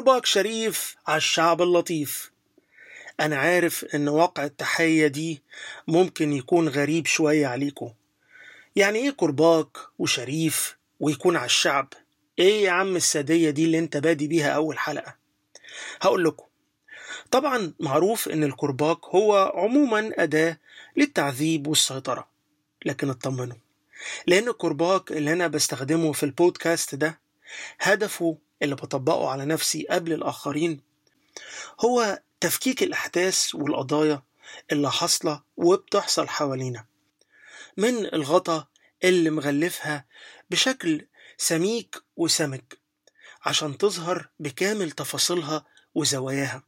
كرباج شريف على الشعب اللطيف. أنا عارف إن واقع التحية دي ممكن يكون غريب شوية عليكم يعني إيه كرباج وشريف ويكون على الشعب؟ إيه يا عم السادية دي اللي أنت بادي بيها أول حلقة؟ هقول لكم. طبعا معروف إن الكرباج هو عموما أداة للتعذيب والسيطرة. لكن اطمنوا. لأن الكرباج اللي أنا بستخدمه في البودكاست ده هدفه اللي بطبقه على نفسي قبل الآخرين هو تفكيك الأحداث والقضايا اللي حاصلة وبتحصل حوالينا. من الغطا اللي مغلفها بشكل سميك وسمج عشان تظهر بكامل تفاصيلها وزواياها.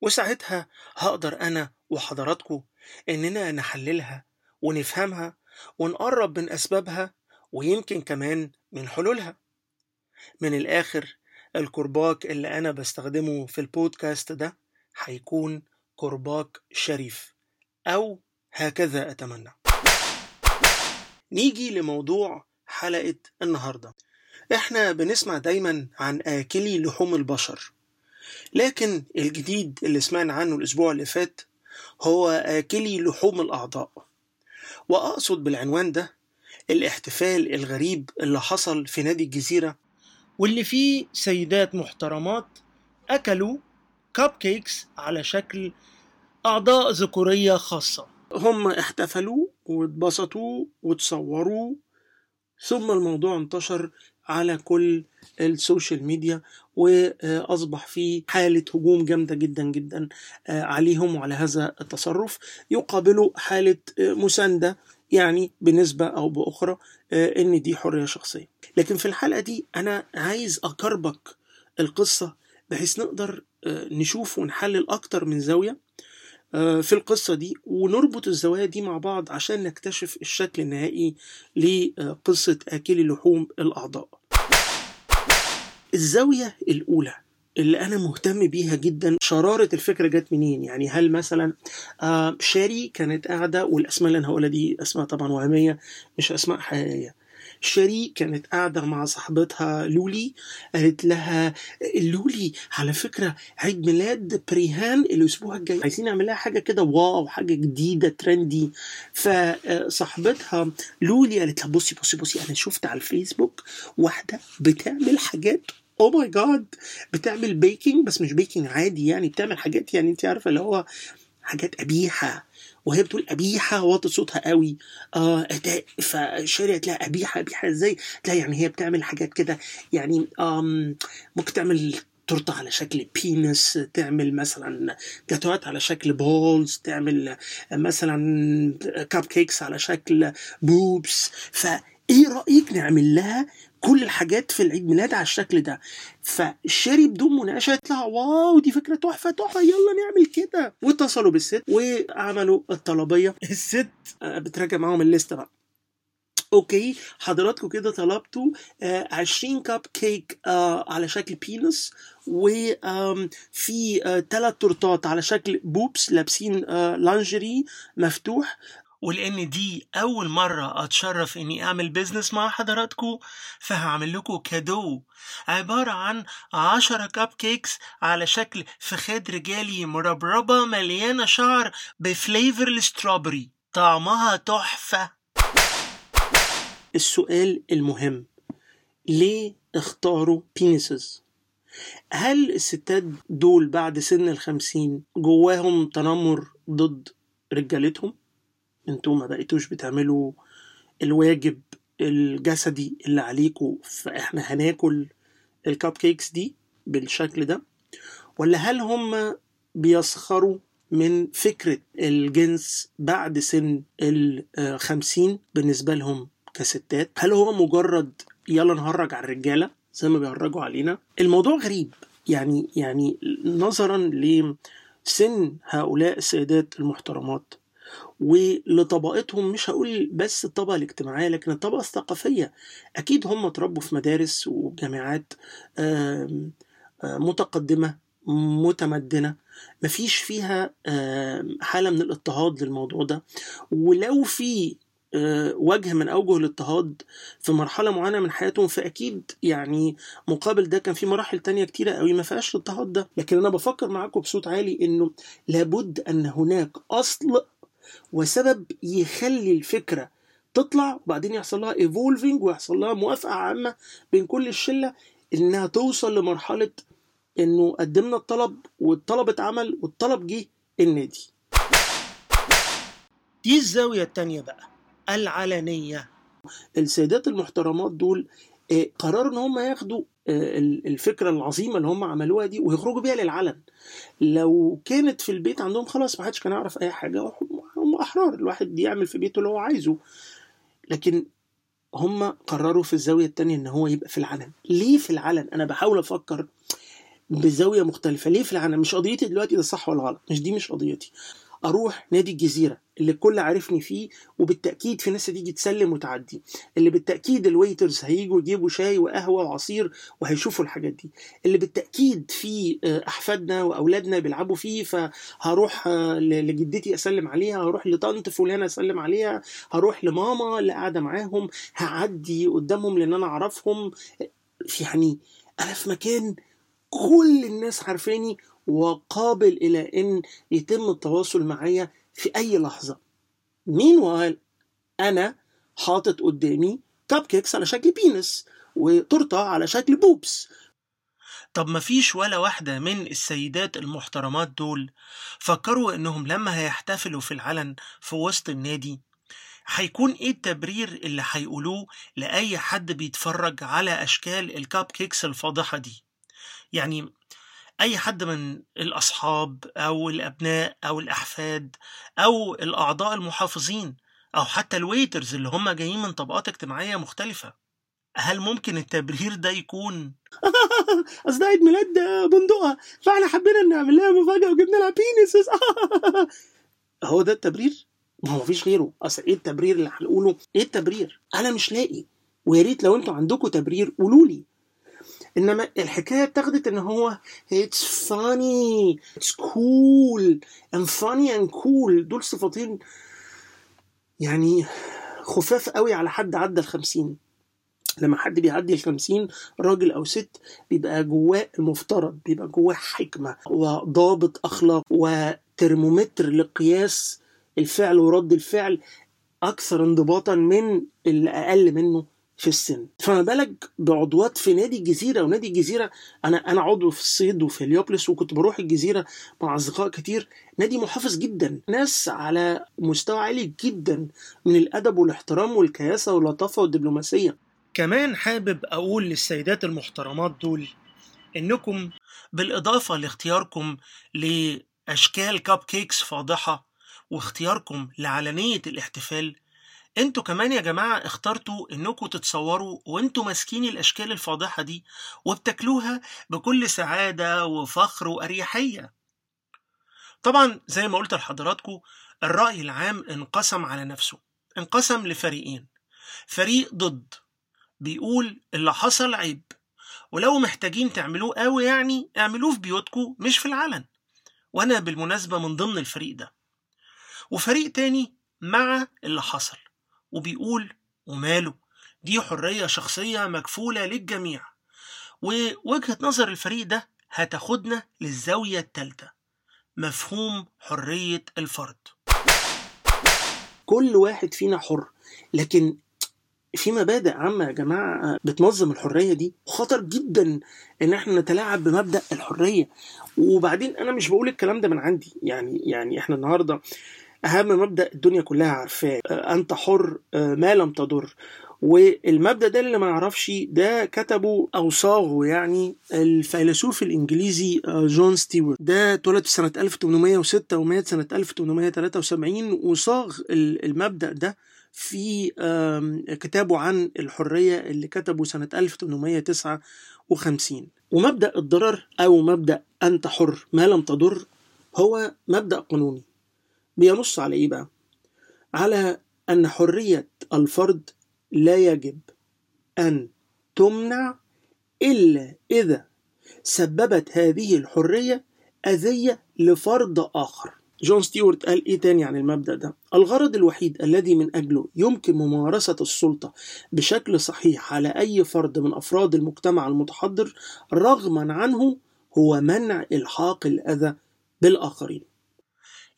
وساعتها هقدر أنا وحضراتكم إننا نحللها ونفهمها ونقرب من أسبابها ويمكن كمان من حلولها. من الآخر الكرباك اللي أنا بستخدمه في البودكاست ده هيكون كرباك شريف أو هكذا أتمنى. نيجي لموضوع حلقة النهاردة. إحنا بنسمع دايما عن آكلي لحوم البشر لكن الجديد اللي سمعنا عنه الأسبوع اللي فات هو آكلي لحوم الأعضاء. وأقصد بالعنوان ده الاحتفال الغريب اللي حصل في نادي الجزيرة واللي فيه سيدات محترمات أكلوا cupcakes على شكل أعضاء ذكورية خاصة. هم احتفلوا واتبسطوا وتصوروا ثم الموضوع انتشر على كل ال social media وأصبح في حالة هجوم جامدة جدا جدا عليهم وعلى هذا التصرف. يقابله حالة مساندة يعني بنسبة أو بأخرى إن دي حرية شخصية. لكن في الحلقة دي أنا عايز أكربك القصة بحيث نقدر نشوف ونحلل أكتر من زاوية في القصة دي. ونربط الزوايا دي مع بعض عشان نكتشف الشكل النهائي لقصة آكلي لحوم الأعضاء. الزاوية الأولى اللي أنا مهتم بيها جدا شرارة الفكرة جت منين؟ يعني هل مثلا آه شاري كانت قاعدة والأسماء اللي أنا هقولها دي أسماء طبعا وهمية مش أسماء حقيقية. شيري كانت قاعدة مع صاحبتها لولي قالت لها لولي على فكرة عيد ميلاد بريهان الأسبوع الجاي. عايزين نعمل لها حاجة كده wow حاجة جديدة trendy. فصاحبتها لولي قالت لها بصي بصي بصي أنا شفت على الفيسبوك واحدة بتعمل حاجات oh my God بتعمل baking بس مش baking عادي يعني بتعمل حاجات يعني انت عارفة اللي هو حاجات قبيحه وهي بتقول قبيحه واطي صوتها قوي آه قالت لها قبيحه قبيحه إزاي؟ لا يعني هي بتعمل حاجات كده يعني آم ممكن تعمل تورتة على شكل penis تعمل مثلا جاتوات على شكل balls تعمل مثلا cupcakes على شكل boobs فايه رأيك نعمل لها كل الحاجات في العيد ميلاد على الشكل ده؟ فشيري بدون مناقشة لها wow دي فكرة تحفة تحفة يلا نعمل كده. واتصلوا بالست وعملوا الطلبية. الست؟ بتراجع معاهم الليسته بقى. okay حضراتكم كده طلبتوا آه 20 كاب كيك آه على شكل penis وفي آه ثلاث تورتات على شكل boobs لابسين آه لانجري مفتوح. ولأن دي أول مرة أتشرف إني أعمل business مع حضراتكم فهعمل لكم cadeau عبارة عن عشرة cupcakes على شكل فخاد رجالي مربربة مليانة شعر ب flavor ال strawberry طعمها تحفة. السؤال المهم ليه اختاروا penises هل الستات دول بعد سن الخمسين جواهم تنمر ضد رجالتهم؟ أنتوا ما بقيتوش بتعملوا الواجب الجسدي اللي عليكم فاحنا هناكل الكاب كيكس دي بالشكل ده؟ ولا هل هم بيسخروا من فكرة الجنس بعد سن الخمسين بالنسبة لهم كستات؟ هل هو مجرد يلا نهرج على الرجالة زي ما بيهرجوا علينا؟ الموضوع غريب. يعني يعني نظرا لسن هؤلاء السيدات المحترمات ولطبقتهم مش هقول بس الطبقة الاجتماعية لكن الطبقة الثقافية. أكيد هم اتربوا في مدارس وجامعات متقدمة متمدنة. مفيش فيها حالة من الاضطهاد للموضوع ده. ولو في آه، وجه من أوجه الاضطهاد في مرحلة معينة من حياتهم فأكيد يعني مقابل ده كان في مراحل تانية كتيرة قوي ما فيهاش الاضطهاد ده. لكن أنا بفكر معاكم بصوت عالي إنه لابد أن هناك أصل وسبب يخلي الفكرة تطلع وبعدين يحصل لها ايفولفنج ويحصل لها موافقة عامة بين كل الشلة إنها توصل لمرحلة إنه قدمنا الطلب والطلب اتعمل والطلب جه النادي. دي الزاوية التانية بقى العلنية. السيدات المحترمات دول آه، قرروا إن هم ياخدوا آه، الفكرة العظيمة اللي هم عملوها دي ويخرجوا بيها للعلن. لو كانت في البيت عندهم خلاص ما حدش كان يعرف أي حاجة هم احرار الواحد يعمل في بيته اللي هو عايزه. لكن هم قرروا في الزاوية الثانية إن هو يبقى في العلن. ليه في العلن؟ أنا بحاول أفكر بزاوية مختلفة. ليه في العلن؟ مش قضيتي دلوقتي ده صح ولا غلط؟ مش دي مش قضيتي. أروح نادي الجزيرة. اللي الكل عارفني فيه وبالتأكيد في ناس هتيجي تسلم وتعدي. اللي بالتأكيد الويترز هيجوا يجيبوا شاي وقهوة وعصير وهيشوفوا الحاجات دي. اللي بالتأكيد في آه، أحفادنا وأولادنا بيلعبوا فيه فهروح آه، لجدتي أسلم عليها هروح لطنط فلانة أسلم عليها هروح لماما اللي قاعدة معاهم هعدي قدامهم لأن أنا أعرفهم. يعني أنا في مكان كل الناس عارفاني وقابل إلى أن يتم التواصل معايا في أي لحظة. مين أنا حاطط قدامي cupcakes على شكل penis وتورتة على شكل boobs طب ما فيش ولا واحدة من السيدات المحترمات دول فكروا إنهم لما هيحتفلوا في العلن في وسط النادي هيكون إيه التبرير اللي هيقولوه لأي حد بيتفرج على أشكال ال cupcakes الفاضحة دي؟ يعني أي حد من الأصحاب أو الأبناء أو الأحفاد أو الأعضاء المحافظين أو حتى ال waiters اللي هم جايين من طبقات اجتماعية مختلفة. هل ممكن التبرير ده يكون؟ أصل عيد ميلاد بندقة فإحنا حبينا نعمل لها مفاجأة وجبنا لها penises هو ده التبرير؟ ما هو مفيش غيره. أصل إيه التبرير اللي هنقوله؟ إيه التبرير؟ أنا مش لاقي. ويا ريت لو أنتوا عندكم تبرير قولوا لي إنما الحكاية اتاخدت إن هو it's funny it's cool and funny and cool. دول صفتين يعني خفاف قوي على حد عدى الخمسين. لما حد بيعدي الخمسين راجل أو ست بيبقى جواه المفترض بيبقى جواه حكمة وضابط أخلاق وترمومتر لقياس الفعل ورد الفعل أكثر انضباطا من اللي أقل منه. في السن. فما بالك بعضوات في نادي الجزيرة ونادي الجزيرة أنا أنا عضو في الصيد وفي اليوبلس وكنت بروح الجزيرة مع أصدقاء كتير. نادي محافظ جدا ناس على مستوى عالي جدا من الأدب والاحترام والكياسة واللطافة والدبلوماسية. كمان حابب أقول للسيدات المحترمات دول إنكم بالإضافة لاختياركم لأشكال cupcakes فاضحة واختياركم لعلنية الاحتفال أنتوا كمان يا جماعة اخترتوا انكم تتصوروا وانتوا ماسكين الاشكال الفاضحة دي وبتاكلوها بكل سعادة وفخر وأريحية. طبعا زي ما قلت لحضراتكم الرأي العام انقسم على نفسه انقسم لفريقين. فريق ضد بيقول اللي حصل عيب ولو محتاجين تعملوه قوي يعني اعملوه في بيوتكم مش في العلن. وأنا بالمناسبة من ضمن الفريق ده. وفريق تاني مع اللي حصل. وبيقول وماله دي حرية شخصية مكفولة للجميع ووجهة نظر الفريق ده هتاخدنا للزاوية التالتة. مفهوم حرية الفرد. كل واحد فينا حر لكن في مبادئ عامة يا جماعة بتنظم الحرية دي خطر جدا إن إحنا نتلاعب بمبدأ الحرية. وبعدين أنا مش بقول الكلام ده من عندي يعني يعني إحنا النهارده أهم مبدأ الدنيا كلها عارفاه. آه، أنت حر آه، ما لم تضر. والمبدأ ده اللي ما يعرفش ده كتبه أو صاغه يعني الفيلسوف الإنجليزي آه، جون ستيوارت. ده اتولد في سنة 1806 ومات سنة 1873 وصاغ المبدأ ده في كتابه عن الحرية اللي كتبه سنة 1859 ومبدأ الضرر أو مبدأ أنت حر ما لم تضر هو مبدأ قانوني. بينص على إيه بقى؟ على أن حرية الفرد لا يجب أن تمنع إلا إذا سببت هذه الحرية أذية لفرد آخر. جون ستيوارت قال إيه تاني عن المبدأ ده؟ الغرض الوحيد الذي من أجله يمكن ممارسة السلطة بشكل صحيح على أي فرد من أفراد المجتمع المتحضر رغما عنه هو منع إلحاق الأذى بالآخرين.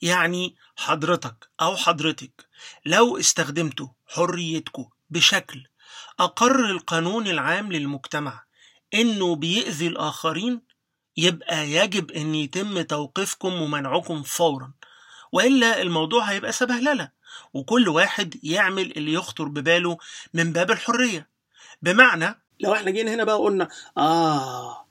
يعني حضرتك أو حضرتك لو استخدمتوا حريتكم بشكل أقر القانون العام للمجتمع إنه بيأذي الآخرين يبقى يجب أن يتم توقيفكم ومنعكم فورا وإلا الموضوع هيبقى سبهللة وكل واحد يعمل اللي يخطر بباله من باب الحرية. بمعنى لو إحنا جينا هنا بقى قلنا آه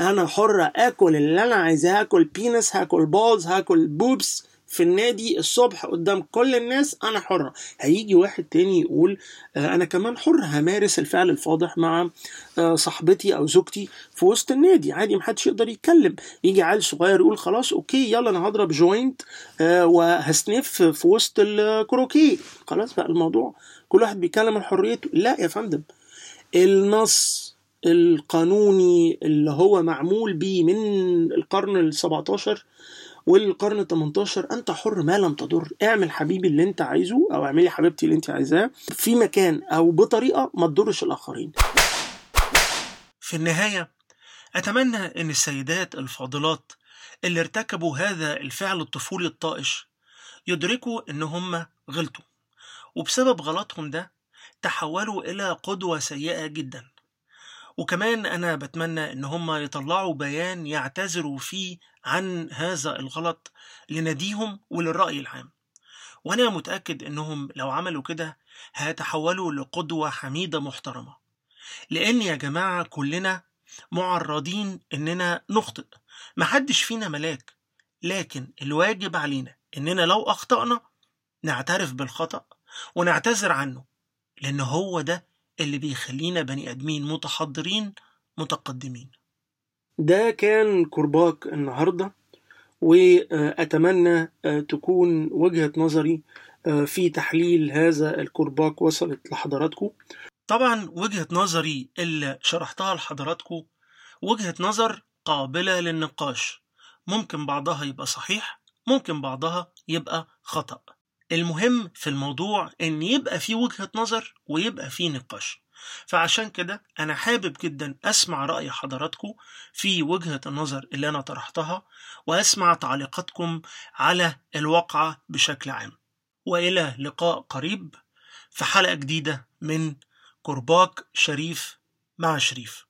أنا حرة آكل اللي أنا عايزاه هاكل بينس هاكل بالز هاكل بوبس في النادي الصبح قدام كل الناس أنا حره هيجي واحد تاني يقول آه، أنا كمان حر همارس الفعل الفاضح مع آه، صاحبتي أو زوجتي في وسط النادي. عادي محدش يقدر يتكلم. يجي عيل صغير يقول خلاص okay يلا أنا هضرب joint آه، وهسنف في وسط ال croquet خلاص بقى الموضوع كل واحد بيتكلم عن حريته. لا يا فندم. النص القانوني اللي هو معمول بيه من القرن ال 17 والقرن ال 18 أنت حر ما لم تضر. اعمل حبيبي اللي أنت عايزه أو اعملي حبيبتي اللي أنت عايزاه في مكان أو بطريقة ما تضرش الآخرين. في النهاية أتمنى أن السيدات الفاضلات اللي ارتكبوا هذا الفعل الطفولي الطائش يدركوا أن هم غلطوا وبسبب غلطهم ده تحولوا إلى قدوة سيئة جدا. وكمان أنا بتمنى إن هم يطلعوا بيان يعتذروا فيه عن هذا الغلط لناديهم وللرأي العام. وأنا متأكد إنهم لو عملوا كده هيتحولوا لقدوة حميدة محترمة. لأن يا جماعة كلنا معرضين إننا نخطئ. محدش فينا ملاك لكن الواجب علينا إننا لو أخطأنا نعترف بالخطأ ونعتذر عنه لأن هو ده اللي بيخلينا بني آدمين متحضرين متقدمين. ده كان كرباك النهاردة وأتمنى تكون وجهة نظري في تحليل هذا الكرباك وصلت لحضراتكم. طبعا وجهة نظري اللي شرحتها لحضراتكم وجهة نظر قابلة للنقاش. ممكن بعضها يبقى صحيح ممكن بعضها يبقى خطأ. المهم في الموضوع إن يبقى في وجهة نظر ويبقى في نقاش. فعشان كده أنا حابب جدا أسمع رأي حضراتكم في وجهة النظر اللي أنا طرحتها وأسمع تعليقاتكم على الواقعة بشكل عام. وإلى لقاء قريب في حلقة جديدة من كرباك شريف مع شريف.